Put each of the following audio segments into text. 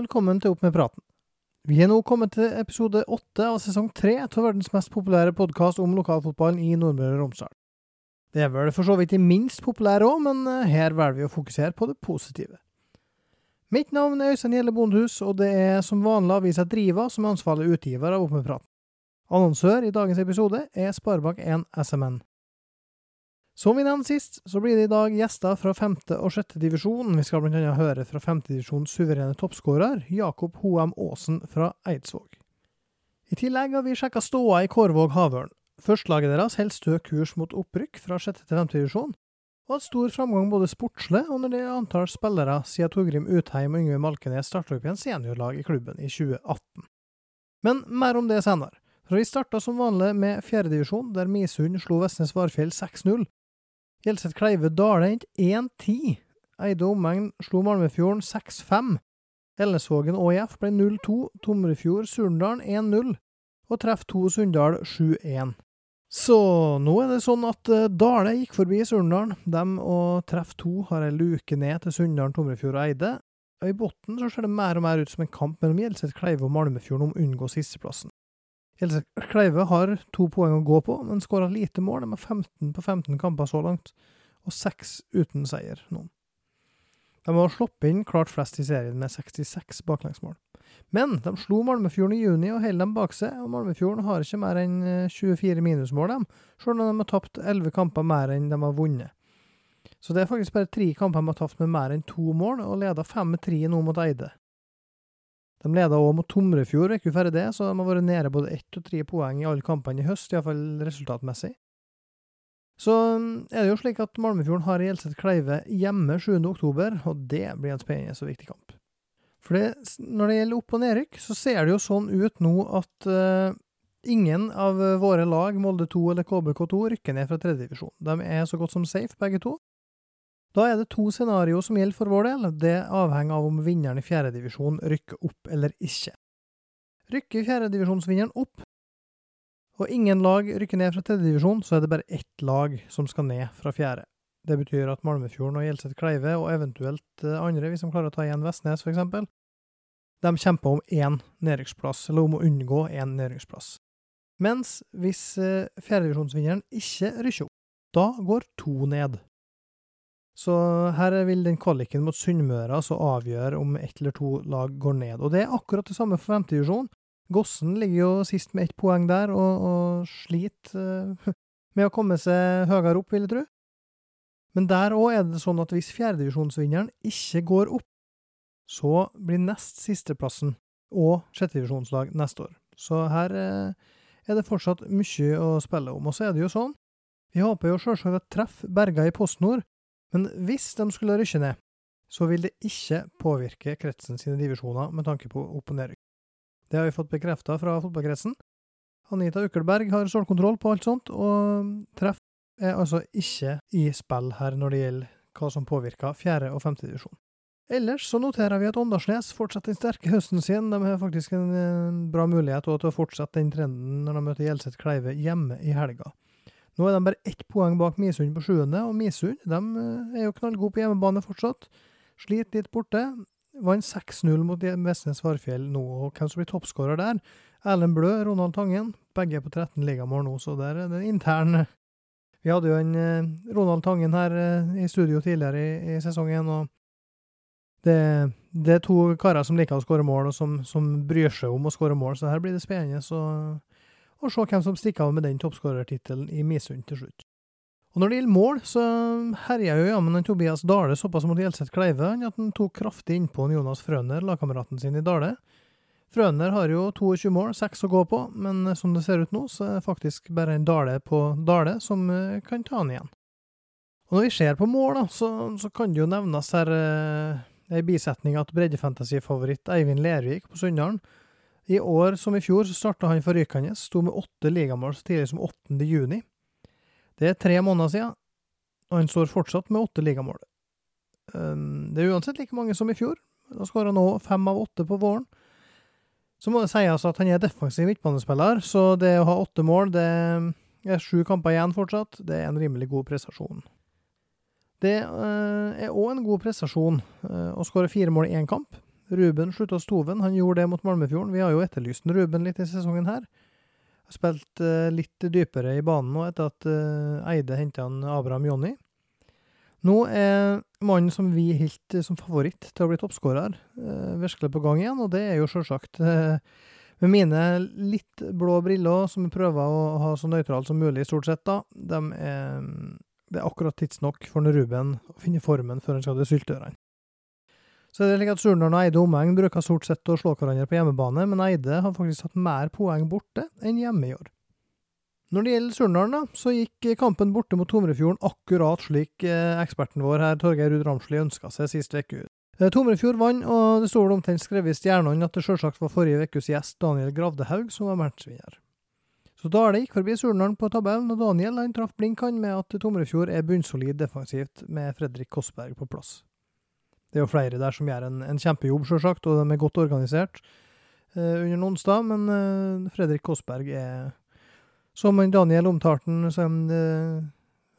Velkommen til Opp med praten. Vi er nå kommet til episode åtte av sesong tre av verdens mest populære podkast om lokalfotballen i Nordmøre og Romsdal. Det er vel for så vidt de minst populære òg, men eh, her velger vi å fokusere på det positive. Mitt navn er Øystein Gjelle Bondehus, og det er som vanlig avisa Driva som er ansvarlig utgiver av Opp med praten. Annonsør i dagens episode er Sparebank1 SMN. Som vi nevnte sist, så blir det i dag gjester fra femte og sjette divisjon. Vi skal annet høre fra femtedivisjonens suverene toppskårer, Jakob Hoem Aasen fra Eidsvåg. I tillegg har vi sjekka ståa i Kårvåg Havørn. Førstelaget deres holder stø kurs mot opprykk fra sjette til femte divisjon, og hatt stor framgang både sportslig og når det er antall spillere siden Torgrim Utheim og Yngve Malkenes starta opp i en seniorlag i klubben i 2018. Men mer om det senere. For vi starta som vanlig med fjerdedivisjon, der Misund slo Vestnes Varfjell 6-0, Gjelseth Kleive Dale endte 1-10. Eide omegn slo Malmefjorden 6-5. Elnesvågen ÅIF ble 0-2. Tomrefjord Surndalen 1-0. Og treff 2 Sunndal 7-1. Så nå er det sånn at uh, Dale gikk forbi Surndalen. Dem og treff 2 har ei luke ned til Sunndalen, Tomrefjord og Eide. I bunnen ser det mer og mer ut som en kamp mellom Gjelseth Kleive og Malmefjorden om å unngå sisteplassen. Else Kleive har to poeng å gå på, men skåra lite mål. Har 15 på 15 kamper så langt, og seks uten seier nå. De har sluppet inn klart flest i serien, med 66 baklengsmål. Men de slo Malmefjorden i juni og holder dem bak seg, og Malmefjorden har ikke mer enn 24 eh, minusmål, dem, selv om de har tapt 11 kamper mer enn de har vunnet. Så det er faktisk bare tre kamper de har tapt med mer enn to mål, og leder 5-3 nå mot Eide. De leda òg mot Tomrefjord uka før det, så de har vært nede både ett og tre poeng i alle kampene i høst, iallfall resultatmessig. Så mm, er det jo slik at Malmefjorden har Gjelseth Kleive hjemme 7. oktober, og det blir en spennende og viktig kamp. For det, når det gjelder opp- og nedrykk, så ser det jo sånn ut nå at uh, ingen av våre lag, Molde 2 eller KBK2, rykker ned fra tredjedivisjon. De er så godt som safe, begge to. Da er det to scenarioer som gjelder for vår del. Det avhenger av om vinneren i fjerdedivisjon rykker opp eller ikke. Rykker fjerdedivisjonsvinneren opp, og ingen lag rykker ned fra tredjedivisjon, så er det bare ett lag som skal ned fra fjerde. Det betyr at Malmefjorden og Gjelseth Kleive, og eventuelt eh, andre, hvis de klarer å ta igjen Vestnes f.eks., de kjemper om én nedrykksplass, eller om å unngå én nedrykksplass. Mens hvis eh, fjerdedivisjonsvinneren ikke rykker opp, da går to ned. Så her vil den kvaliken mot Sunnmøre altså avgjøre om ett eller to lag går ned. Og det er akkurat det samme for femtedivisjon. Gossen ligger jo sist med ett poeng der, og, og sliter uh, med å komme seg høyere opp, vil jeg tro. Men der òg er det sånn at hvis fjerdedivisjonsvinneren ikke går opp, så blir nest sisteplassen og sjettedivisjonslag neste år. Så her uh, er det fortsatt mye å spille om. Og så er det jo sånn, vi håper jo sjølsagt at treff Berga i PostNord men hvis de skulle rykke ned, så vil det ikke påvirke kretsen sine divisjoner med tanke på opp- og nedrykk. Det har vi fått bekrefta fra fotballkretsen. Anita Ukkelberg har stålkontroll på alt sånt, og treff er altså ikke i spill her når det gjelder hva som påvirker fjerde- og femtedivisjon. Ellers så noterer vi at Åndalsnes fortsetter den sterke høsten sin. De har faktisk en bra mulighet til å fortsette den trenden når de møter Gjelseth Kleive hjemme i helga. Nå er de bare ett poeng bak Misund på sjuende, og Misund eh, er jo knallgode på hjemmebane fortsatt. Sliter litt borte. Vant 6-0 mot Vestnes Varfjell nå, og hvem som blir toppskårer der? Erlend Blø, Ronald Tangen. Begge er på 13 ligamål nå, så der er det intern Vi hadde jo en eh, Ronald Tangen her eh, i studio tidligere i, i sesongen, og det, det, er to karer som liker å skåre mål, og som, som bryr seg om å skåre mål, så her blir det spennende. så og se hvem som stikker av med den toppskårertittelen i Misund til slutt. Og når det gjelder mål, så herja jo jammen Tobias Dale såpass mot Gjelseth Kleive at han tok kraftig innpå Jonas Frøner, lagkameraten sin i Dale. Frøner har jo 22 mål, 6 å gå på, men som det ser ut nå, så er det faktisk bare en Dale på Dale som eh, kan ta han igjen. Og når vi ser på mål, da, så, så kan det jo nevnes her eh, ei bisetning at breddefantasy-favoritt Eivind Lervik på Sunndalen i år som i fjor så starta han forrykende, sto med åtte ligamål så tidlig som 8. juni. Det er tre måneder siden, og han står fortsatt med åtte ligamål. Ehm, det er uansett like mange som i fjor. Da skåra nå fem av åtte på våren. Så må det sies at han er defensiv midtbanespiller, så det å ha åtte mål, det er sju kamper igjen fortsatt. Det er en rimelig god prestasjon. Det eh, er òg en god prestasjon eh, å skåre fire mål i én kamp. Ruben slutta Stoven. Han gjorde det mot Malmefjorden. Vi har jo etterlyst Ruben litt i sesongen her. Har spilt uh, litt dypere i banen nå etter at uh, Eide henta Abraham Jonny. Nå er mannen som vi holdt som favoritt til å bli toppskårer, virkelig på gang igjen, og det er jo sjølsagt med mine litt blå briller, som jeg prøver å ha så nøytralt som mulig, stort sett, da, de er, det er akkurat tidsnok for Ruben å finne formen før han skal til syltørene. Så det er slik at Surnadal og Eide omegn bruker stort sett å slå hverandre på hjemmebane, men Eide har faktisk hatt mer poeng borte enn hjemme i år. Når det gjelder Surnadal, så gikk kampen borte mot Tomrefjorden akkurat slik eh, eksperten vår her, Torgeir Ruud Ramsli, ønska seg sist uke. Eh, Tomrefjord vant, og det står omtrent skrevet i stjernene at det selvsagt var forrige ukes gjest Daniel Gravdehaug som var matchvinner. Så Dale gikk forbi Surnadal på tabellen, og Daniel han traff blink han med at Tomrefjord er bunnsolid defensivt med Fredrik Kossberg på plass. Det er jo flere der som gjør en, en kjempejobb, selvsagt, og de er godt organisert eh, under onsdag. men eh, Fredrik Kossberg er, som Daniel omtalte han, som eh,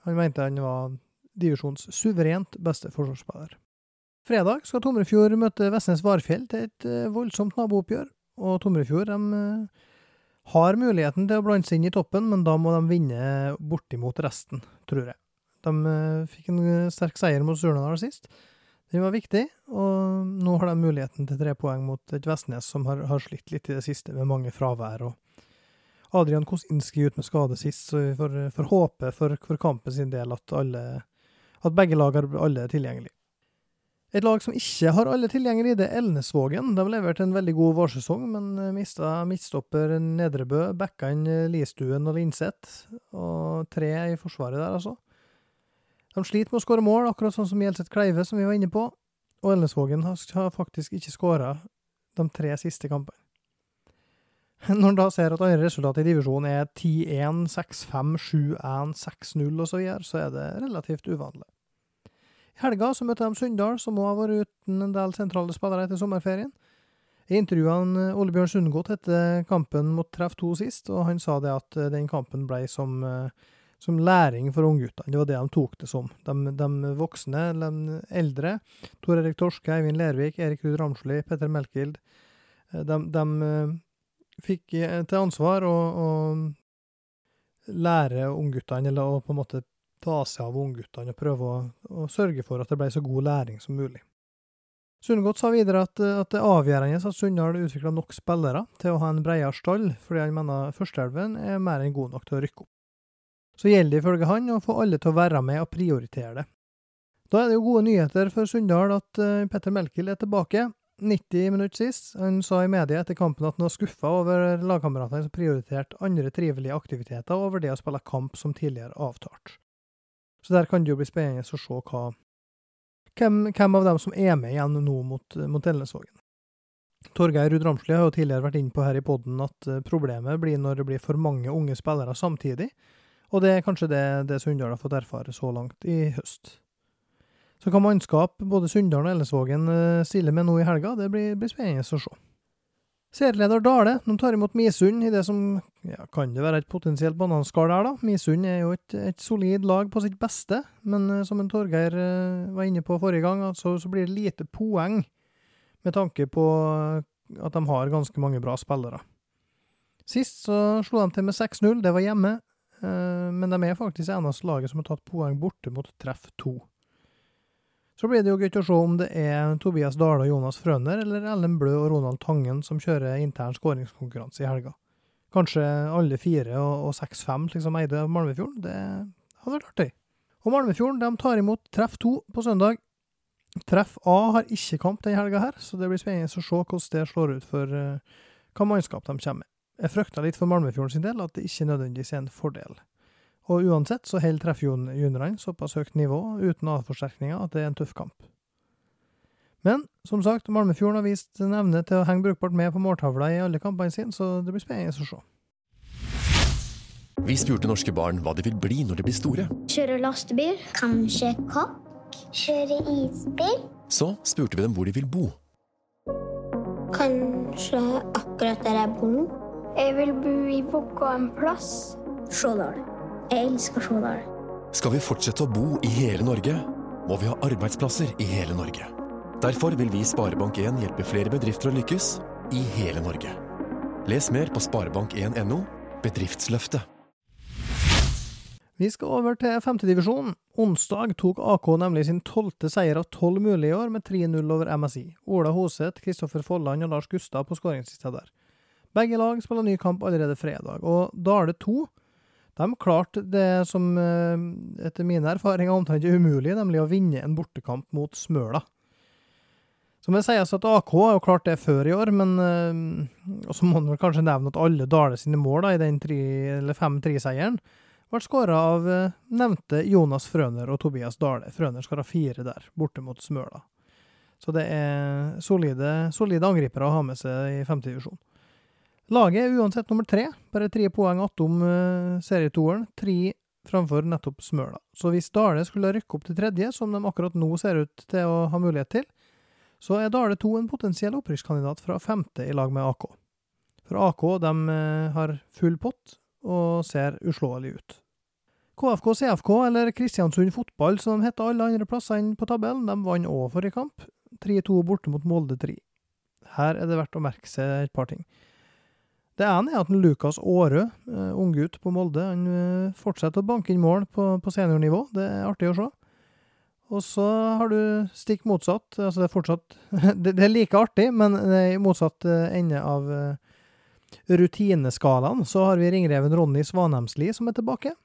han mente han var divisjons suverent beste forsvarsspiller. Fredag skal Tomrefjord møte Vestnes Varfjell til et eh, voldsomt nabooppgjør, og Tomrefjord de, eh, har muligheten til å blande seg inn i toppen, men da må de vinne bortimot resten, tror jeg. De eh, fikk en sterk seier mot Surnadal sist. Den var viktig, og nå har de muligheten til tre poeng mot et Vestnes som har, har slitt litt i det siste med mange fravær. og Adrian Kosinski ut med skade sist, så vi får, får håpe for, for, kampen sin del at, alle, at begge lag har alle tilgjengelig. Et lag som ikke har alle tilgjengelig, det er Elnesvågen. De har levert en veldig god vårsesong, men mista midtstopper Nedrebø, backa inn Listuen og Linseth, og tre i forsvaret der, altså. De sliter med å skåre mål, akkurat sånn som Gjelseth Kleive, som vi var inne på. Og Elnesvågen har faktisk ikke skåra de tre siste kampene. Når en da ser at andre resultat i divisjonen er 10-1, 6-5, 7-1, 6-0 osv., så så er det relativt uvanlig. I helga så møtte de Sunndal, som òg har vært uten en del sentrale spillere etter sommerferien. Jeg intervjuene Ole Bjørn Sundgodt etter kampen mot Treff 2 sist, og han sa det at eh, den kampen ble som uh, som læring for ungguttene. Det var det de tok det som. De, de voksne, de eldre, Tor Erik Torske, Eivind Lervik, Erik Ruud Ramsli, Petter Melkild, eh, de, de eh, fikk eh, til ansvar å, å lære ungguttene, eller å på en måte ta seg av ungguttene og prøve å, å, sørge for at det ble så god læring som mulig. Sundgodt sa videre at, at det er avgjørende at Sunndal utvikler nok spillere til å ha en bredere stall, fordi han mener førsteelven er mer enn god nok til å rykke opp så gjelder det ifølge han å få alle til å være med og prioritere det. Da er det jo gode nyheter for Sunndal at uh, Petter Melkild er tilbake. 90 minutter sist. Han sa i media etter kampen at han var skuffa over lagkameratene som prioriterte andre trivelige aktiviteter over det å spille kamp som tidligere avtalt. Så der kan det jo bli spennende å se hva, hvem, hvem, av dem som er med igjen nå mot, mot Elnesvågen. Torgeir Ruud Ramsli har jo tidligere vært inne på her i poden at eh, problemet blir når det blir for mange unge spillere samtidig, og det er kanskje det, det Sunndal har fått erfare så langt i høst. Så hva mannskap både Sunndal og Ellesvågen eh, stiller med nå i helga, det blir, blir spennende å se. Serieleder Dale de tar imot Misund i det som ja, kan det være et potensielt bananskall der, da. Misund er jo et, et, solid lag på sitt beste, men uh, som en Torgeir uh, var inne på forrige gang, altså, så blir det lite poeng med tanke på at de har ganske mange bra spillere. Sist så slo de til med 6-0, det var hjemme. Eh, men de er faktisk eneste laget som har tatt poeng borte mot treff to. Så blir det jo gøy å se om det er Tobias Dale og Jonas Frøner eller Ellen Blø og Ronald Tangen som kjører intern skåringskonkurranse i helga. Kanskje alle fire og, og 6-5 liksom eide Malmefjorden. Det hadde vært artig. Og Malmefjorden de tar imot treff to på søndag. Treff A har ikke kamp denne helga, her, så det blir spennende å se hvordan det slår ut for uh, hva mannskap de kommer med. Jeg frykta litt for Malmefjorden sin del at det ikke nødvendigvis er en fordel. Og uansett så holder treffjuniorene såpass høyt nivå uten avforsterkninger at det er en tøff kamp. Men som sagt, Malmefjorden har vist en evne til å henge brukbart med på måltavla i alle kampene sine, så det blir spennende å se. Vi spurte norske barn hva de vil bli når de blir store. Kjøre lastebil. Kanskje kokk. Kjøre isbil. Så spurte vi dem hvor de vil bo. Kanskje akkurat der jeg bor nå. Jeg vil bo i Vågå en plass. Stjårdal. Jeg elsker Stjårdal. Skal vi fortsette å bo i hele Norge, må vi ha arbeidsplasser i hele Norge. Derfor vil vi i Sparebank1 hjelpe flere bedrifter å lykkes i hele Norge. Les mer på sparebank1.no bedriftsløftet. Vi skal over til femtedivisjon. Onsdag tok AK nemlig sin tolvte seier av tolv mulige i år, med 3-0 over MSI. Ola Hoseth, Kristoffer Folland og Lars Gustad på skåringslista der. Begge lag spiller ny kamp allerede fredag, og Dale 2 de klarte det som eh, etter mine erfaringer omtrent er umulig, nemlig å vinne en bortekamp mot Smøla. Som det sies at AK har jo klart det før i år, men øh, Og så må man kanskje nevne at alle Dale sine mål da, i den 5-3-seieren ble skåra av øh, nevnte Jonas Frøner og Tobias Dale. Frøner skåra fire der, borte mot Smøla. Så det er solide, solide angripere å ha med seg i femtedivisjon. Laget er uansett nummer tre, bare tre poeng attom uh, serietoeren. Tre framfor nettopp Smøla. Så hvis Dale skulle rykke opp til tredje, som de akkurat nå ser ut til å ha mulighet til, så er Dale 2 en potensiell opprykkskandidat fra femte i lag med AK. For AK de eh, har full pott og ser uslåelig ut. KFK CFK, eller Kristiansund Fotball som de heter alle andre plassene på tabellen, de vant òg forrige kamp. 3-2 borte mot Molde 3. Her er det verdt å merke seg et par ting. Det ene er at Lukas Aarø, uh, unggutt på Molde, han uh, fortsetter å banke inn mål på, på seniornivå. Det er artig å se. Og så har du stikk motsatt. Altså det er fortsatt Det, det er like artig, men i motsatt eh, ende av eh, rutineskalaen så har vi ringreven Ronny Svanhemsli som er tilbake.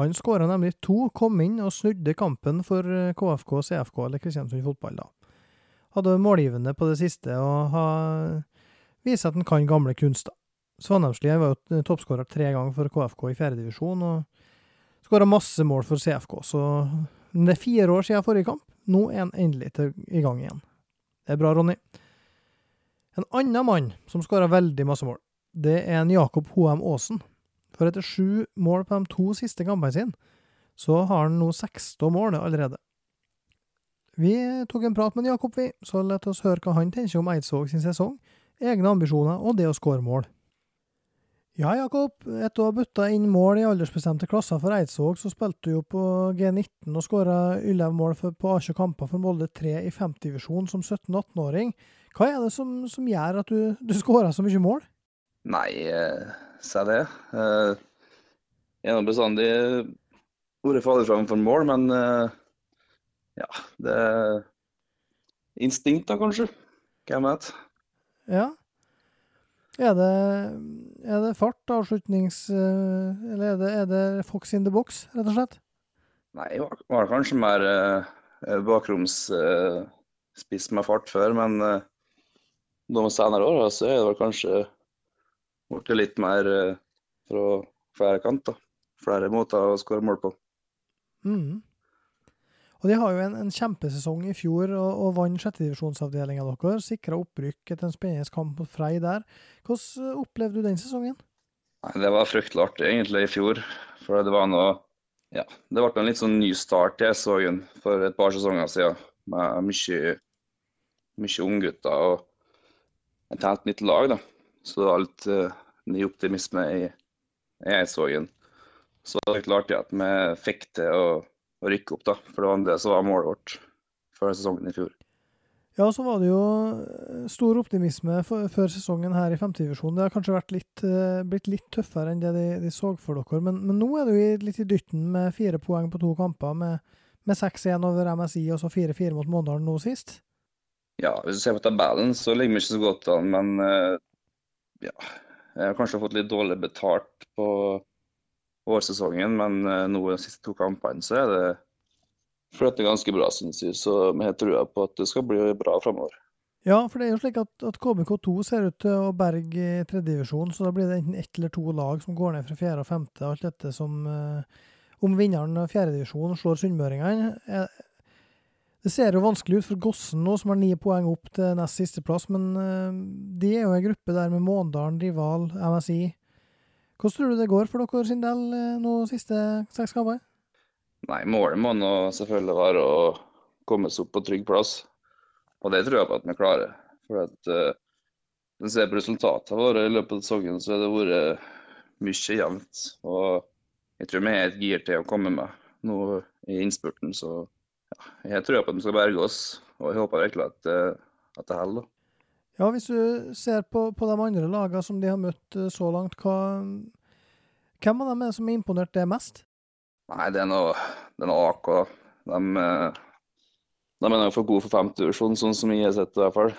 Han skåra nemlig to, kom inn og snudde kampen for KFK, CFK eller Kristiansund fotball, da. Hadde målgivende på det siste og har vist at han kan gamle kunster. Svanhemsli var jo toppskårer tre ganger for KFK i fjerdedivisjon og skåra masse mål for CFK, så det er fire år siden forrige kamp. Nå er han endelig til, i gang igjen. Det er bra, Ronny. En annen mann som skåra veldig masse mål, det er en Jakob Hoem Aasen. For etter sju mål på de to siste kampene sine, så har han nå 16 mål allerede. Vi tok en prat med Jakob, vi, så la oss høre hva han tenker om Eidsvåg sin sesong, egne ambisjoner og det å skåre mål. Ja, Jakob. Etter å ha butta inn mål i aldersbestemte klasser for Eidsvåg, så spilte du jo på G19 og skåra 11 mål for, på 18 kamper for Molde 3 i 5-divisjon som 17-18-åring. Hva er det som, som gjør at du, du skårer så mye mål? Nei, eh, se det. Eh, jeg har bestandig vært farlig framfor mål, men eh, ja, det er instinkt da, kanskje. Hvem vet. Ja. Er det, er det fart, avslutnings... Eh, eller er det, er det Fox in the box, rett og slett? Nei, det var, var kanskje mer uh, bakromsspiss uh, med fart før, men uh, de senere åra så er det vel kanskje blitt litt mer uh, fra flere kanter. Flere måter å skåre mål på. Mm. Og De har jo en, en kjempesesong i fjor og, og vant sjettedivisjonsavdelinga deres. Sikra opprykk etter en spennende kamp mot Frei der. Hvordan eh, opplevde du den sesongen? Det var fryktelig artig egentlig i fjor. For det var noe Ja, det ble en litt sånn ny start til sesongen for et par sesonger siden. Med mye, mye unggutter og et helt nytt lag. da. Så det var litt uh, ny optimisme i, Eidsvågen. Så det var artig at vi fikk til å å rykke opp, da. For det var det som var målet vårt før sesongen i fjor. Ja, så var det jo eh, stor optimisme før sesongen her i femtedivisjonen. Det har kanskje litt, uh, blitt litt tøffere enn det de, de så for dere, men, men, nå er det jo litt i dytten med fire poeng på to kamper, med, med 6-1 over MSI og så 4-4 mot Måndalen nå sist. Ja, hvis du ser på tabellen, så ligger vi ikke så godt an, men uh, ja. Jeg har kanskje fått litt dårlig betalt på vårsesongen, men uh, nå de siste to kampene så er det flyttet ganske bra, syns jeg. Så vi har trua på at det skal bli bra framover. Ja, for det er jo slik at, at KBK2 ser ut til å berge tredjedivisjon, så da blir det enten ett eller to lag som går ned fra fjerde og femte, alt dette som eh, Om vinneren av fjerdedivisjon slår sunnmøringene. Det ser jo vanskelig ut for Gossen nå, som har ni poeng opp til nest siste plass, men eh, de er jo en gruppe der med Måndalen, Rival, MSI, hvordan tror du det går for dere sin del eh, nå siste seks kamper? Nei, Målet må nå selvfølgelig være å komme oss opp på trygg plass. Og det tror jeg på at vi klarer. For at uh, Når ser på resultatene våre i løpet av sesongen, så har det vært mye jevnt. Og jeg tror vi har et gir til å komme med nå i innspurten. Så ja, jeg tror på at vi skal berge oss. og jeg håper virkelig at, det- at det holder. Ja, hvis du ser på, på de andre lagene som de har møtt eh, så langt, hva, hvem av dem er det som har imponert det mest? Nei, det er noe, det er noe AK. De, eh, de er nok for gode for femtedivisjon, sånn som jeg har sett det i hvert fall.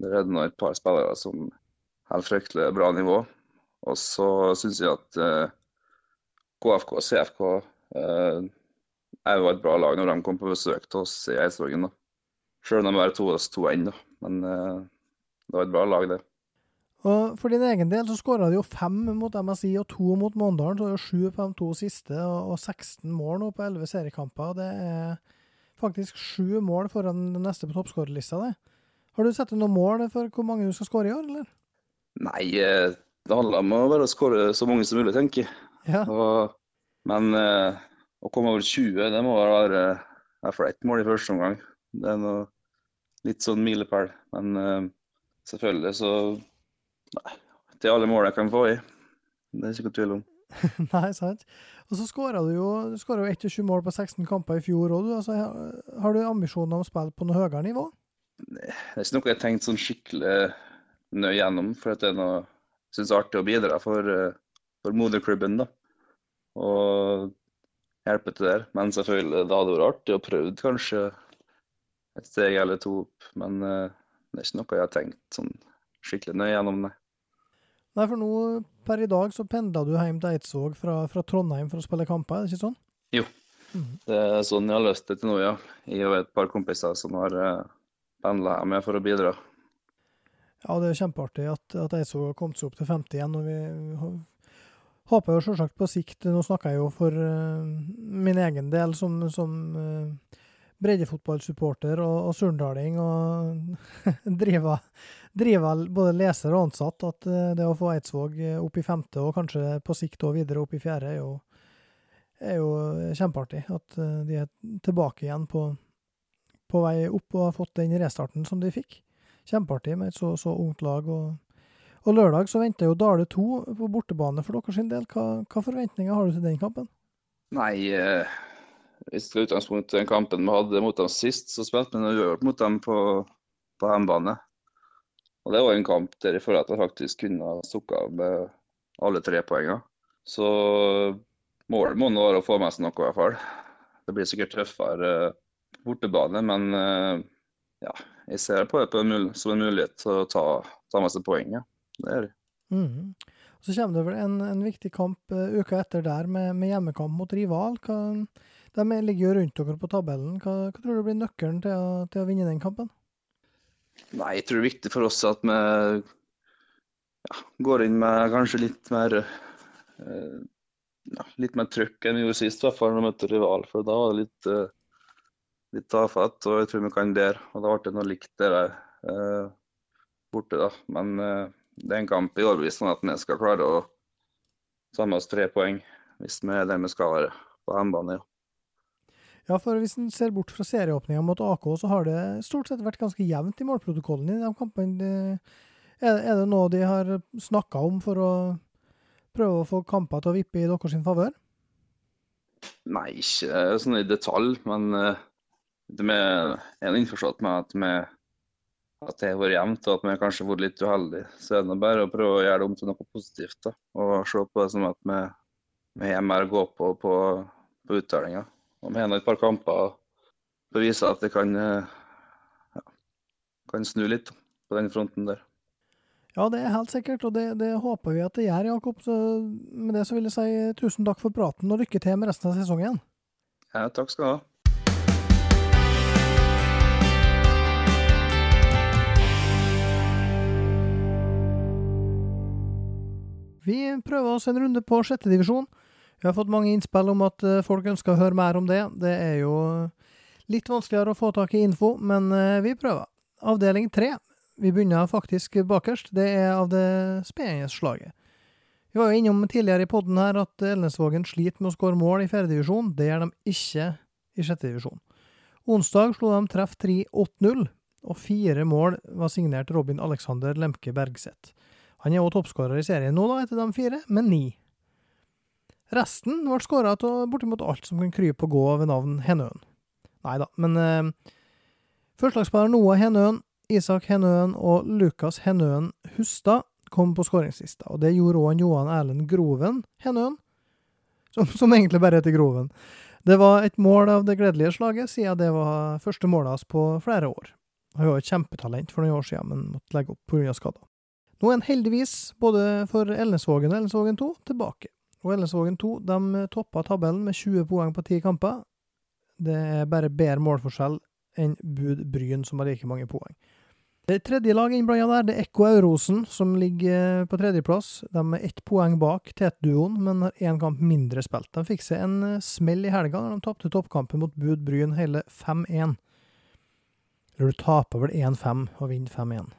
Der er det nå et par spillere som holder fryktelig bra nivå. Og så syns jeg at eh, KFK og CFK eh, er jo et bra lag når de kom på besøk til oss i Eidsvågen. Selv om de bare to oss to ennå. Men eh, det var et bra lag, det. Og For din egen del så skåra de jo fem mot MSI og to mot Måndalen, så det er jo sju på de to siste, og, og 16 mål nå på 11 seriekamper. Det er faktisk sju mål foran den neste på toppskårerlista. det. Har du satt noen mål for hvor mange du skal skåre i år, eller? Nei, eh, det handler om å bare skåre så mange som mulig, tenker jeg. Ja. Og, men eh, å komme over 20, det må være eh, hvert fall ett mål i første omgang. Det er noe litt sånn milepæl. Men eh, selvfølgelig så Nei, til alle mål jeg kan få i. Det er ikke noe tvil om. Nei, sant. Og så skåra du jo du jo 1-7 mål på 16 kamper i fjor òg. Altså, har- du ambisjoner om å spille på noe høyere nivå? Det er ikke noe jeg har tenkt sånn skikkelig nøye gjennom, for at det er noe jeg syns er artig å bidra for, for moderklubben. da. Og hjelpe til der. Men selvfølgelig, det hadde vært artig å prøve kanskje et steg eller to opp. Men eh, det er ikke noe jeg har tenkt sånn skikkelig nøye gjennom, nei. Nei, for nå per i dag så pendler du hjem til Eidsvåg fra, fra Trondheim for å spille kamper, er det ikke sånn? Jo, Det er sånn jeg har løst det til nå, ja. Jeg og et par kompiser som har uh, pendla hjem for å bidra. Ja, det er kjempeartig at, at Eidsvåg har kommet seg opp til 50 igjen. og vi håper jo selvsagt på sikt Nå snakker jeg jo for uh, min egen del som, som uh, breddefotballsupporter og, og surndaling og driver, driver både leser og ansatt, at eh, det å få Eidsvåg eh, opp i femte, og kanskje på sikt og videre opp i fjerde, er jo, er jo kjempeartig. At eh, de er tilbake igjen på, på vei opp og har fått den restarten som de fikk kjempeartig med et så, så ungt lag. Og, og lørdag så venter jo Dale 2 på bortebane for deres del. Hva, hva forventninger har du til den kampen? Nei, eh, hvis det er utgangspunktet i den kampen vi hadde mot dem sist, så spilte vi uavgjort mot dem på, på hjemmebane. Og det var en kamp der jeg føler at jeg faktisk kunne ha stukket av med alle tre poengene. Så målet må nå være å få med seg noe, i hvert fall. Det blir sikkert tøffere eh, bortebane, men eh, ja, jeg ser på det på en som en mulighet til å ta, ta med seg poenget. Det er det. Mm. Så kommer det vel en, en viktig kamp eh, uka etter der med, med hjemmekamp mot rival. Hva, de ligger jo rundt dere på tabellen. Hva, hva tror du blir nøkkelen til å, til å vinne den kampen? Nei, jeg tror det er viktig for oss at vi ja, går inn med kanskje litt mer eh, ja, litt mer trøkk enn vi gjorde sist, i hvert fall når vi møtte rival. For da var det litt, eh, litt tafatt, og jeg tror vi kan der. Og da ble det noe likt det der eh, borte, da. Men eh, det er en kamp i overbevist om at vi skal klare å ta med oss tre poeng, hvis vi er der vi skal være på hjemmebane. Ja. Ja, for hvis en ser bort fra serieåpninga mot AK, så har det stort sett vært ganske jevnt i målprotokollen i de kampene. Er, det noe de har snakka om for å prøve å få kamper til å vippe i deres favør? Nei, ikke sånn i detalj, men eh, de er innforstått med at, vi, at det har vært jevnt, og at vi kanskje har vært litt uheldige. Så er det bare å prøve å gjøre det om til noe positivt. da, Og se på det som at vi, vi har mer å gå på på, på uttellinga. Og vi har nå et par kamper beviser at det kan, eh, ja, kan snu litt på den fronten der. Ja, det er helt sikkert, og det, det håper vi at det gjør, Jakob. Så med det så vil jeg si tusen takk for praten, og lykke til med resten av sesongen. Ja, takk skal du ha. Vi prøver oss en runde på sjettedivisjon. Vi har fått mange innspill om at eh, folk ønsker å høre mer om det. Det er jo litt vanskeligere å få tak i info, men eh, vi prøver. Avdeling tre. Vi begynner faktisk bakerst. Det er av det spennende slaget. Vi var jo innom tidligere i podden her at Elnesvågen sliter med å skåre mål i fjerdedivisjon. Det gjør de ikke i sjettedivisjon. Onsdag slo de treff 3-8-0, og fire mål var signert Robin Alexander Lemke Bergseth. Han er også toppskårer i serien nå, da, etter de fire, med ni. Resten ble skåra av bortimot alt som kan krype og gå ved navn Henøen. Nei da, men eh, Førstelagsspiller Noah Henøen, Isak Henøen og Lukas Henøen Hustad kom på skåringslista, og det gjorde òg Johan Erlend Groven Henøen, som, som egentlig bare heter Groven. Det var et mål av det gledelige slaget, siden det var første målet hans på flere år. Han var et kjempetalent for noen år siden, men måtte legge opp pga. skader. Nå er han heldigvis, både for Elnesvågen og Elnesvågen 2, tilbake. Og Elnesvågen 2 de toppa tabellen med 20 poeng på 10 kamper. Det er bare bedre målforskjell enn Bud Bryn, som har like mange poeng. Det tredje laget innblanda der, det er Ekko Eurosen, som ligger på tredjeplass. De er ett poeng bak Tet-duoen, men har én kamp mindre spilt. De fikk seg en eh, smell i helga når de tapte toppkampen mot Bud Bryn hele 5-1. Eller du taper vel 1-5 og vinner 5-1.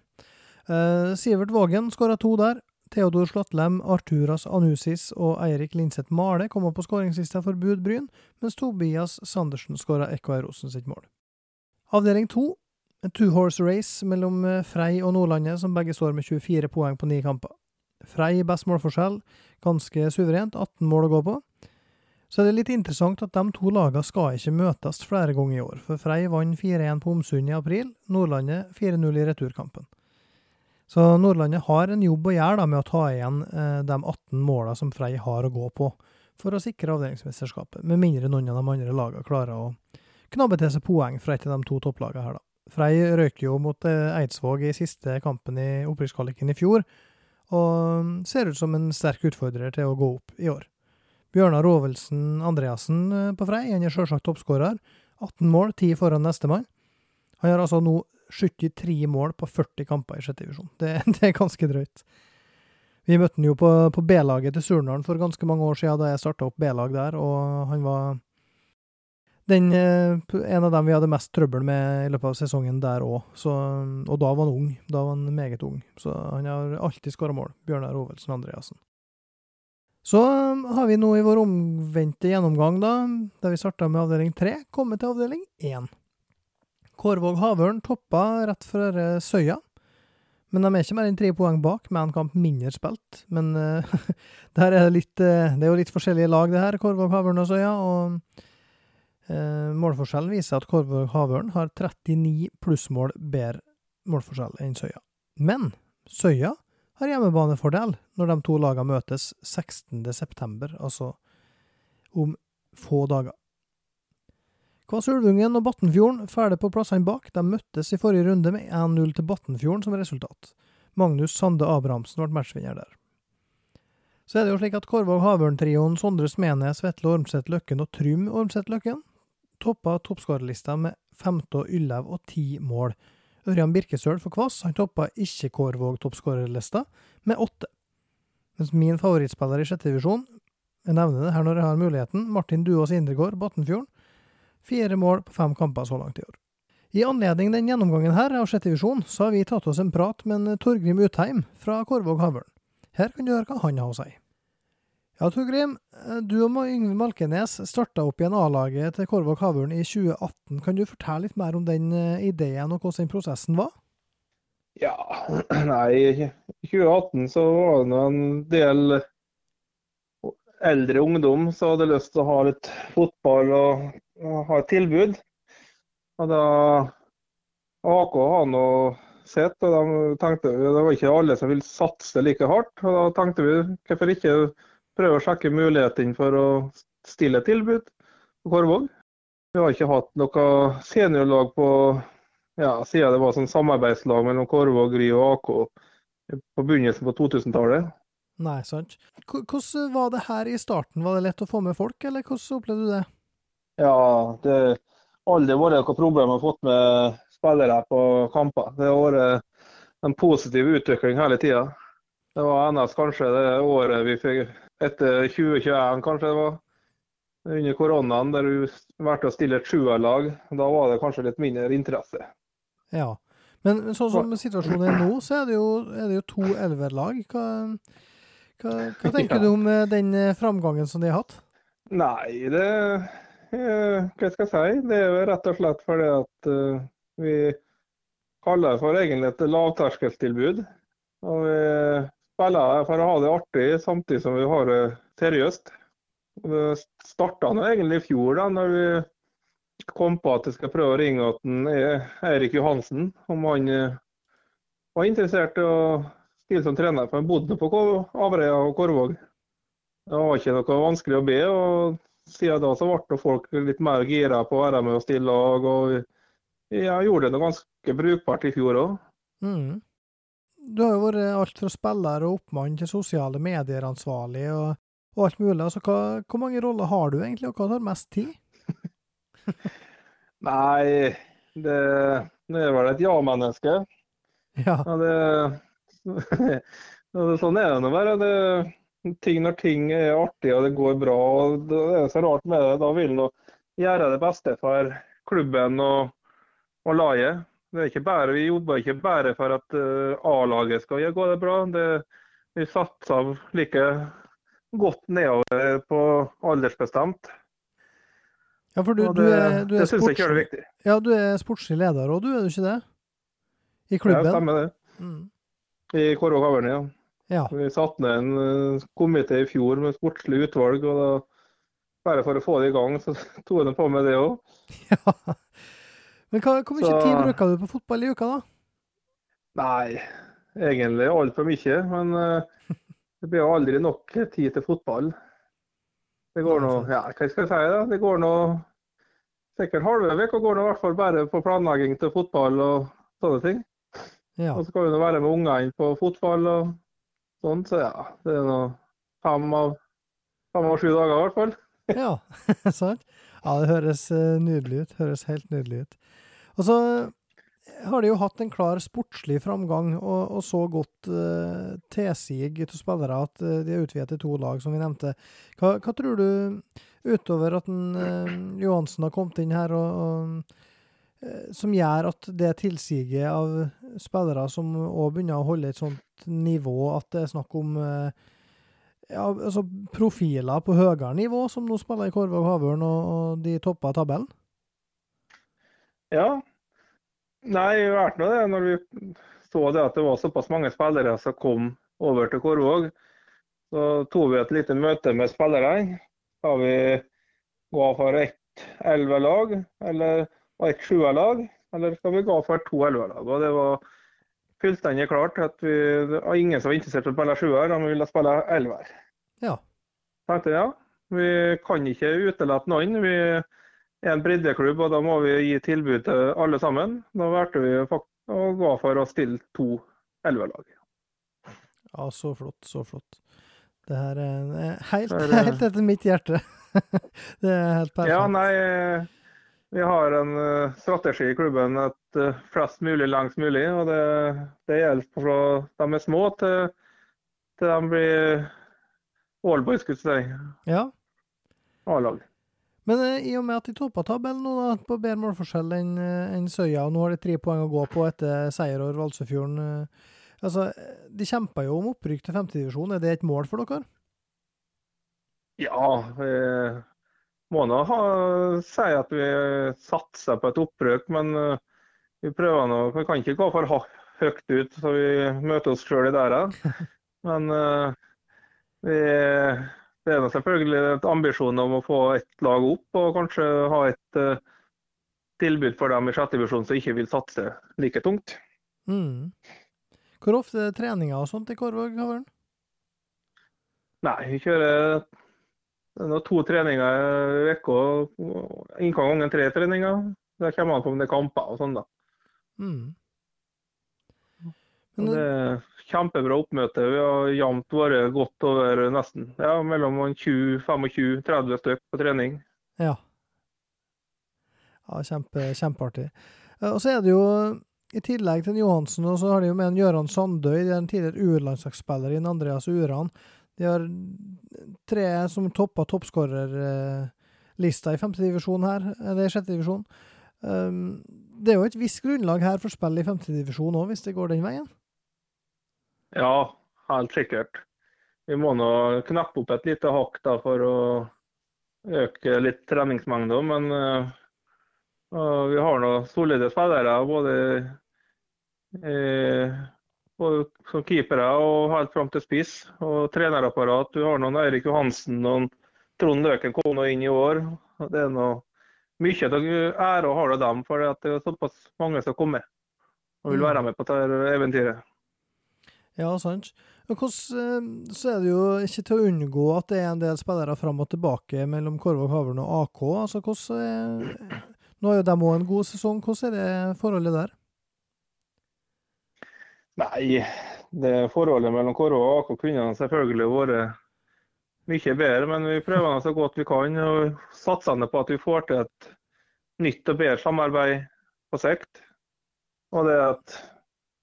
Uh, Sivert Vågen skåra to der. Theodor Slottlem, Arturas Anusis og Eirik Linseth Male kom opp på skåringslista for Bud Bryn, mens Tobias Sandersen skåra Eirosen sitt mål. Avdeling to en two horse race mellom eh, Frei og Nordlandet, som begge står med 24 poeng på ni kamper. Frei best målforskjell, ganske suverent, 18 mål å gå på. Så er det litt interessant at de to lagene skal ikke møtes flere ganger i år, for Frei vant 4-1 på Omsund i april, Nordlandet 4-0 i returkampen. Så Nordlandet har en jobb å gjøre da, med å ta igjen eh, de 18 målene som Frei har å gå på, for å sikre avdelingsmesterskapet, med mindre noen av de andre lagene klarer å knabbe til seg poeng fra et av de to topplagene her, da. Frei røyker jo mot eh, Eidsvåg i siste kampen i opprykkskvaliken i fjor, og ser ut som en sterk utfordrer til å gå opp i år. Bjørnar Rovelsen Andreassen eh, på Frei han er selvsagt toppskårer. 18 mål, 10 foran nestemann. Han har altså nå 73 mål på 40 kamper i sjette divisjon. Det, det, er ganske drøyt. Vi møtte han jo på, på B-laget til Surnadal for ganske mange år siden, da jeg starta opp B-lag der, og han var den, eh, en av dem vi hadde mest trøbbel med i løpet av sesongen der òg, og da var han ung. Da var han meget ung. Så han har alltid skåra mål, Bjørnar Ovelsen Andreassen. Så um, har vi nå i vår omvendte gjennomgang, da, der vi starta med avdeling tre, kommet til avdeling én. Kårvåg Havørn toppa rett før Søya, men de er ikke mer enn tre poeng bak, med en kamp mindre spilt. Men uh, er det, litt, uh, det er jo litt forskjellige lag, det her, Kårvåg Havørn og Søya. og uh, målforskjellen viser at Kårvåg Havørn har 39 plussmål bedre målforskjell enn Søya. Men Søya har hjemmebanefordel når de to lagene møtes 16.9., altså om få dager. Kvass-Ulvungen og Batnfjorden ferdig på plassene bak. De møttes i forrige runde med 1-0 til Batnfjorden som resultat. Magnus Sande Abrahamsen ble matchvinner der. Så er det jo slik at Korvåg Havørn-trioen Sondre Smenes, Vetle Ormseth Løkken og Trym Ormseth Løkken toppa toppskårerlista med Femte og Yllaug og ti mål. Ørjan Birkesøl for Kvass han toppa ikke Kårvåg toppskårerlista med åtte. Mens min favorittspiller i sjette divisjon, jeg nevner det her når jeg har muligheten, Martin Duås Indregård, Batnfjorden, fire mål på fem kamper så langt i år. I anledning den gjennomgangen her av sjette divisjon, så har vi tatt oss en prat med en Torgrim Utheim fra Korvåg Havørn. Her kan du høre hva han har å si. Ja, Torgrim. Du og Yngve Malkenes starta opp igjen A-laget til Korvåg Havørn i 2018. Kan du fortelle litt mer om den eh, ideen og hvordan prosessen var? Ja, nei, i 2018 så var det en del eldre ungdom som hadde lyst til å ha litt fotball og ha et tilbud. Og da AK har nå sett, og de tenkte det var ikke alle som ville satse like hardt. Og da tenkte vi hvorfor ikke prøve å sjekke mulighetene for å stille et tilbud på Korvåg. Vi har ikke hatt noe seniorlag på ja, siden det var sånn samarbeidslag mellom Korvåg, Ry og AK på begynnelsen på 2000-tallet. Nei, sant. Hvordan var det her i starten? Var det lett å få med folk, eller hvordan opplevde du det? Ja, det har aldri vært noe problem å få med spillere på kamper. Det har vært en positiv utvikling hele tida. Det var NS kanskje det året vi fikk etter 2021, kanskje det var. Under koronaen, der du valgte å stille et sjuerlag. Da var det kanskje litt mindre interesse. Ja, men sånn som situasjonen er nå, så er det jo, er det jo to elverlag. Hva, hva, hva tenker ja. du om eh, den eh, framgangen som de har hatt? Nei, det eh, Hva skal jeg si? Det er jo rett og slett fordi at uh, vi kaller det for egentlig et lavterskeltilbud. Og vi spiller for å ha det artig samtidig som vi har det seriøst. Det starta egentlig i fjor, da når vi kom på at jeg skal prøve å ringe at den er Eirik Johansen, om han eh, var interessert i å stille som trener. For han bodde på Averøya og Korvåg. Det var ikke noe vanskelig å be. og Siden da så ble folk litt mer gira på å være med og stille lag. og Jeg gjorde det noe ganske brukbart i fjor òg. Mm. Du har jo vært alt fra spiller og oppmann til sosiale medier-ansvarlig og, og alt mulig. Altså, hva, hvor mange roller har du egentlig, og hva tar mest tid? Nei, det, det er vel et ja-menneske. Ja. Ja, det, Ja, det- sånn er det nå bare. Det, ting når ting er artig og det går bra, og det er så rart med det. Da vil en gjøre det beste for klubben og, og laget. Bare, vi jobber ikke bare for at eh, A-laget skal gå det bra. Det, vi satser like godt nedover på aldersbestemt. ja, for du, det, du er, du er sports, er ja, du er sportslig leder òg, du er du ikke det? I Ja, klubben? stemmer det. Mm. I Kåre Haverne, ja. Ja. Vi satte ned en eh, komité i fjor med sportslig utvalg. og da, Bare for å få det i gang, så tok jeg på med det òg. ja. Men hva, hvor mye Så- tid bruker du på fotball i uka, da? Nei, egentlig altfor mye. Men uh, det blir aldri nok tid til fotball. Det går nå Ja, hva skal jeg si? da? Det går nå sikkert halve uka går nå i hvert fall bare på planlegging til fotball og sånne ting. Ja. Og så kan vi nå være med ungene på fotball og sånn, så ja. Det er nå fem av, fem av sju dager i hvert fall. Ja, sant? Ja, det høres eh, nydelig ut. Høres helt nydelig ut. Og så har de jo hatt en klar sportslig framgang, og, og så godt uh, tilsig til spillere at uh, de er utvidet til to lag, som vi nevnte. Hva, hva tror du, utover at en, uh, Johansen har kommet inn her, og, og, eh, som gjør at det tilsiget av spillere som òg begynner å holde et sånt nivå, at det er snakk om eh, ja, altså profiler på høyere nivå, som nå spiller i Korvåg Havørn, og, de topper tabellen? Ja. Nei, har vært noe det. Når vi så det at det var såpass mange spillere som kom over til Korvåg, så tok vi et lite møte med spillerne. Da vi gå for ett elvelag eller og et sjuerlag, eller skal vi gå for to elverlag. Og det var fullstendig klart at vi, det var ingen som var interessert i å spille sjuer, de ville spille elver. Ja. tenkte ja, vi kan ikke utelate noen. Vi er en breddeklubb, og da må vi gi tilbud til alle sammen. Da valgte vi å gå for å stille to elverlag. Ja, så flott, så flott. Det her er helt, det- helt etter mitt hjerte. det er helt perfekt. Ja, nei, eh, vi har en eh, strategi i klubben at eh, flest mulig lengst mulig. og Det, det gjelder fra de er små til, til de blir allboys, skulle jeg si. Ja. A-lag. Men eh, i og med at de toppa tabellen nå, da, på bedre målforskjell enn en Søya, og nå har de tre poeng å gå på etter seier over Valsøyfjorden eh, altså, De kjemper jo om opprykk til femtedivisjon. Er det et mål for dere? Ja, må nå si at vi satser på et opprøk, men eh, vi prøver nå. Vi kan ikke gå for høyt ut, så vi møter oss sjøl i døra. Men eh, vi, det er selvfølgelig et ambisjon om å få ett lag opp, og kanskje ha et eh, tilbud for dem i sjette divisjon som ikke vil satse like tungt. Mm. Hvor ofte er treninger og sånt i Korvåg Havørn? Nei, vi kjører det er to treninger i uka. Inngang gangen tre treninger. Da kommer han på om det er kamper og sånn, da. Mm. Men, det er kjempebra oppmøte. Vi har jevnt vært godt over nesten ja, mellom 20-25-30 stykker på trening. Ja. Ja, kjempe, kjempeartig. Og så er det jo, i tillegg til Johansen, og så har de jo med en Gøran Sandøy, det er en tidligere U-landslagsspiller Andreas Uran. De har tre som topper toppskårerlista i femte divisjon her, eller i sjette. Um, det er jo et visst grunnlag her for spill i femte divisjon òg, hvis det går den veien. Ja, helt sikkert. Vi må nå knappe opp et lite hakk da, for å øke litt treningsmengder. Men uh, vi har nå solide spillere både, eh, både som keepere og helt fram til spiss. Og trenerapparat. Du har noen Eirik Johansen og Trond Løken kom nå inn i år. Det er noe mye av æra har det dem, for at det er såpass mange som kommer og vil Mm. være med på dette eventyret. Ja, sant. Hvordan, eh, så er det jo ikke til å unngå at det er en del spillere fram og tilbake mellom Korvåg Havørn og AK. Altså, hvordan nå har jo de òg en god sesong. Hvordan er det forholdet der? Nei, det forholdet mellom Kåre og AK kunne selvfølgelig vært mye bedre, men vi prøver så godt vi kan. og Satser på at vi får til et nytt og bedre samarbeid på sikt. Og det at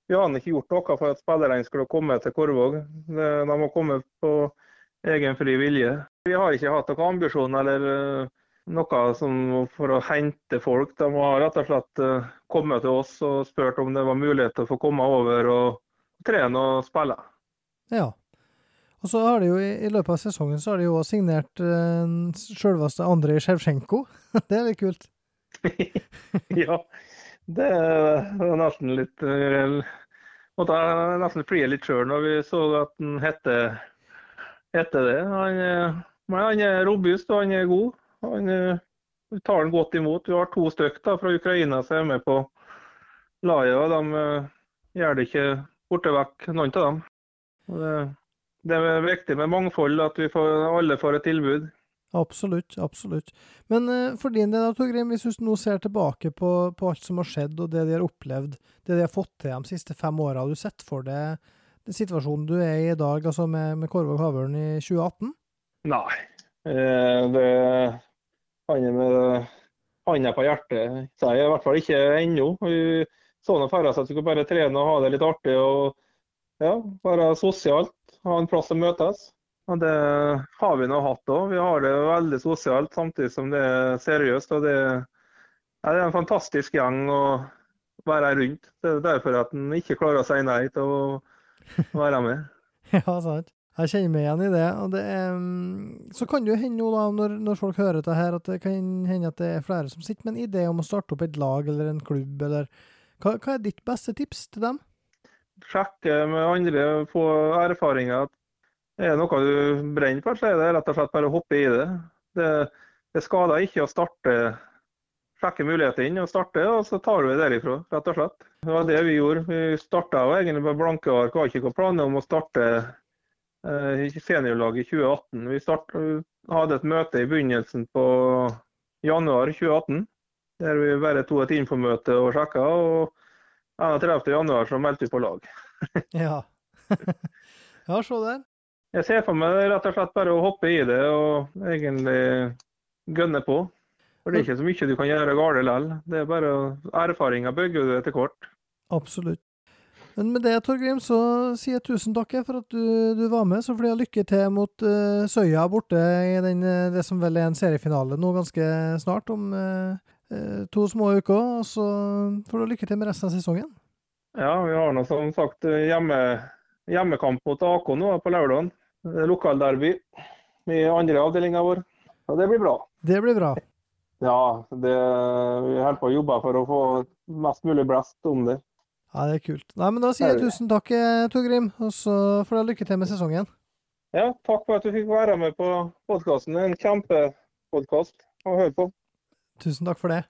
vi har ikke gjort noe for at spillerne skulle komme til Korvåg. De må komme på egen fri vilje. Vi har ikke hatt noen ambisjon eller noe som for å hente folk. De har rett og slett eh, kommet til oss og spurt om det var mulighet til å få komme over og trene og spille. Ja. Og så har de jo i, løpet av sesongen så har de jo signert eh, selveste Andrej Sjevsjenko. det er litt kult. ja, det var nesten litt uh, Måtte jeg nesten flire litt sjøl når vi så at han hette, heter det. Han, eh, men han er robust og han er god. Han eh, vi tar den godt imot. Vi har to stykk da, fra Ukraina som er med på laget. og De eh, gjør det ikke borte vekk, noen av dem. Det, det er viktig med mangfold, at vi får, alle får et tilbud. Absolutt, absolutt. Men eh, for din del, Torgrim, hvis du nå ser tilbake på, på alt som har skjedd, og det de har opplevd, det de har fått til de siste fem åra, har du sett for deg den situasjonen du er i i dag, altså med, med Korvåg Havørn i 2018? Nei. Eh, det Han er med handa på hjertet sier i hvert fall ikke ennå. Så nå for at vi skulle bare trene og ha det litt artig og ja, være sosialt. Ha en plass å møtes. Og Det har vi nå hatt òg. Vi har det veldig sosialt samtidig som det er seriøst. og Det, ja, det er en fantastisk gjeng å være rundt. Det er derfor at en ikke klarer å si nei til å være med. Ja, sant. Jeg kjenner meg igjen i det. og det er, mm, Så kan det jo hende nå da, når, når folk hører dette her, at det kan hende at det er flere som sitter med en idé om å starte opp et lag eller en klubb, eller Hva, hva er ditt beste tips til dem? Sjekke med andre, få erfaringer. Er det noe du brenner for, så er det rett og slett bare å hoppe i det. Det, det skader ikke å starte, sjekke mulighetene og starte, og så tar du det derifra, rett og slett. Det var det vi gjorde. Vi starta egentlig med blanke ark. Har ikke noen planer om å starte eh, seniorlaget i 2018. Vi start, hadde et møte i begynnelsen på januar 2018, der vi bare tok et infomøte og sjekka. og 31. januar så meldte vi på lag. Ja. ja, se der. Jeg ser for meg rett og slett bare å hoppe i det og egentlig gønne på. For det er ikke så mye du kan gjøre galt likevel. Det er bare erfaringer bygger du etter hvert. Absolutt. Men med det, Torgrim, så sier jeg tusen takk for at du, du var med. Så får jeg lykke til mot uh, Søya borte i den, eh, det som vel er en seriefinale nå ganske snart, om uh, uh, to små uker. Og så får du lykke til med resten av sesongen. Ja, vi har nå som sagt hjemme, hjemmekamp mot AK nå på lørdag. Lokalderby i andre avdelinga vår. Så det blir bra. Det blir bra. Ja, det, vi holder på å jobbe for å få mest mulig blest om det. Ja, det er kult. Nei, men Da sier jeg tusen takk, Torgrim, og så får du lykke til med sesongen. Ja, takk for at du fikk være med på podkasten. En kjempepodkast å høre på. Tusen takk for det.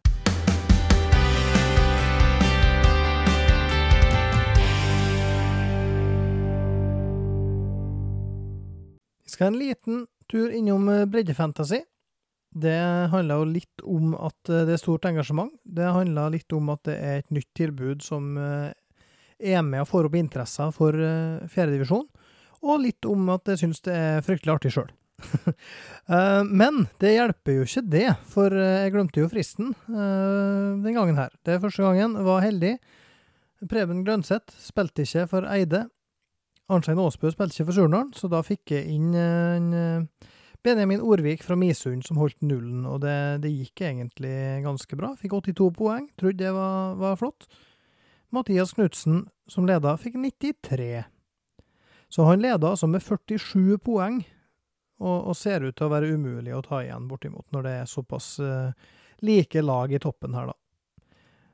Vi skal en liten tur innom breddefantasy. Det handler jo litt om at det er stort engasjement. Det handler litt om at det er et nytt tilbud som er med og får opp interesser for fjerdedivisjon. Og litt om at jeg syns det er fryktelig artig sjøl. Men det hjelper jo ikke det, for jeg glemte jo fristen den gangen her. Det er første gangen. Var heldig. Preben Grønseth spilte ikke for Eide. Arnstein Aasbø spilte ikke for Surnadal, så da fikk jeg inn en Benjamin Orvik fra Misund som holdt nullen, og det, det, gikk egentlig ganske bra. Fikk 82 poeng, trodde det var, var flott. Mathias Knutsen, som leda, fikk 93. Så han leda altså med 47 poeng, og, og, ser ut til å være umulig å ta igjen, bortimot, når det er såpass uh, like lag i toppen her, da.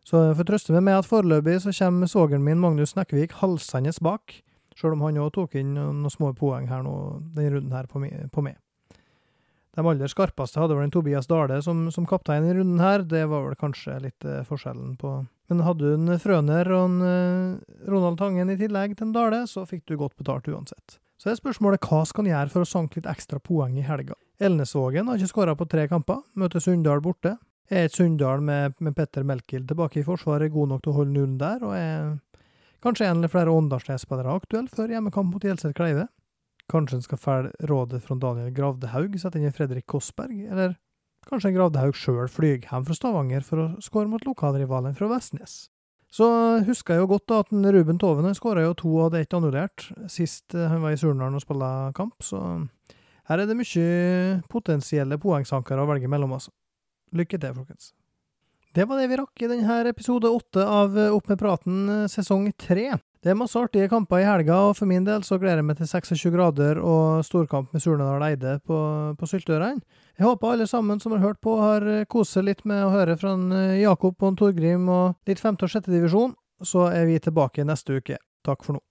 Så jeg får trøste meg med at foreløpig så kommer sogeren min Magnus Nekkevik halsende bak, sjøl om han òg tok inn noen små poeng her nå, denne runden her på meg. De aller skarpeste hadde vel en Tobias Dale som, som kaptein i runden her, det var vel kanskje litt eh, forskjellen på Men hadde du en Frøner og en eh, Ronald Tangen i tillegg til en Dale, så fikk du godt betalt uansett. Så er spørsmålet hva skal han gjøre for å sanke litt ekstra poeng i helga? Elnesvågen har ikke skåra på tre kamper, møter Sunndal borte. Er et Sunndal med, med Petter Melkild tilbake i forsvaret god nok til å holde nullen der, og er kanskje en eller flere Åndalsnes-spillere aktuelle før hjemmekamp mot Gjelseth Kleive? Kanskje en skal følge rådet fra Daniel Gravdehaug, sette inn Fredrik Kossberg, eller kanskje en Gravdehaug sjøl flyr hjem fra Stavanger for å skåre mot lokalrivalen fra Vestnes. Så husker jeg jo godt da at Ruben Tovene skåra jo to og hadde ett annullert sist eh, han var i Surnadal og spilte kamp, så her er det mye potensielle poengsankere å velge mellom, altså. Lykke til, folkens. Det var det vi rakk i denne episode åtte av Opp med praten eh, sesong tre. Det er masse artige kamper i helga, og for min del så gleder jeg meg til 26 grader og storkamp med Surnadal Eide på, på Syltørene. Jeg håper alle sammen som har hørt på, har kost seg litt med å høre fra eh, Jakob og Torgrim og litt femte- og sjette divisjon. Så er vi tilbake neste uke. Takk for nå.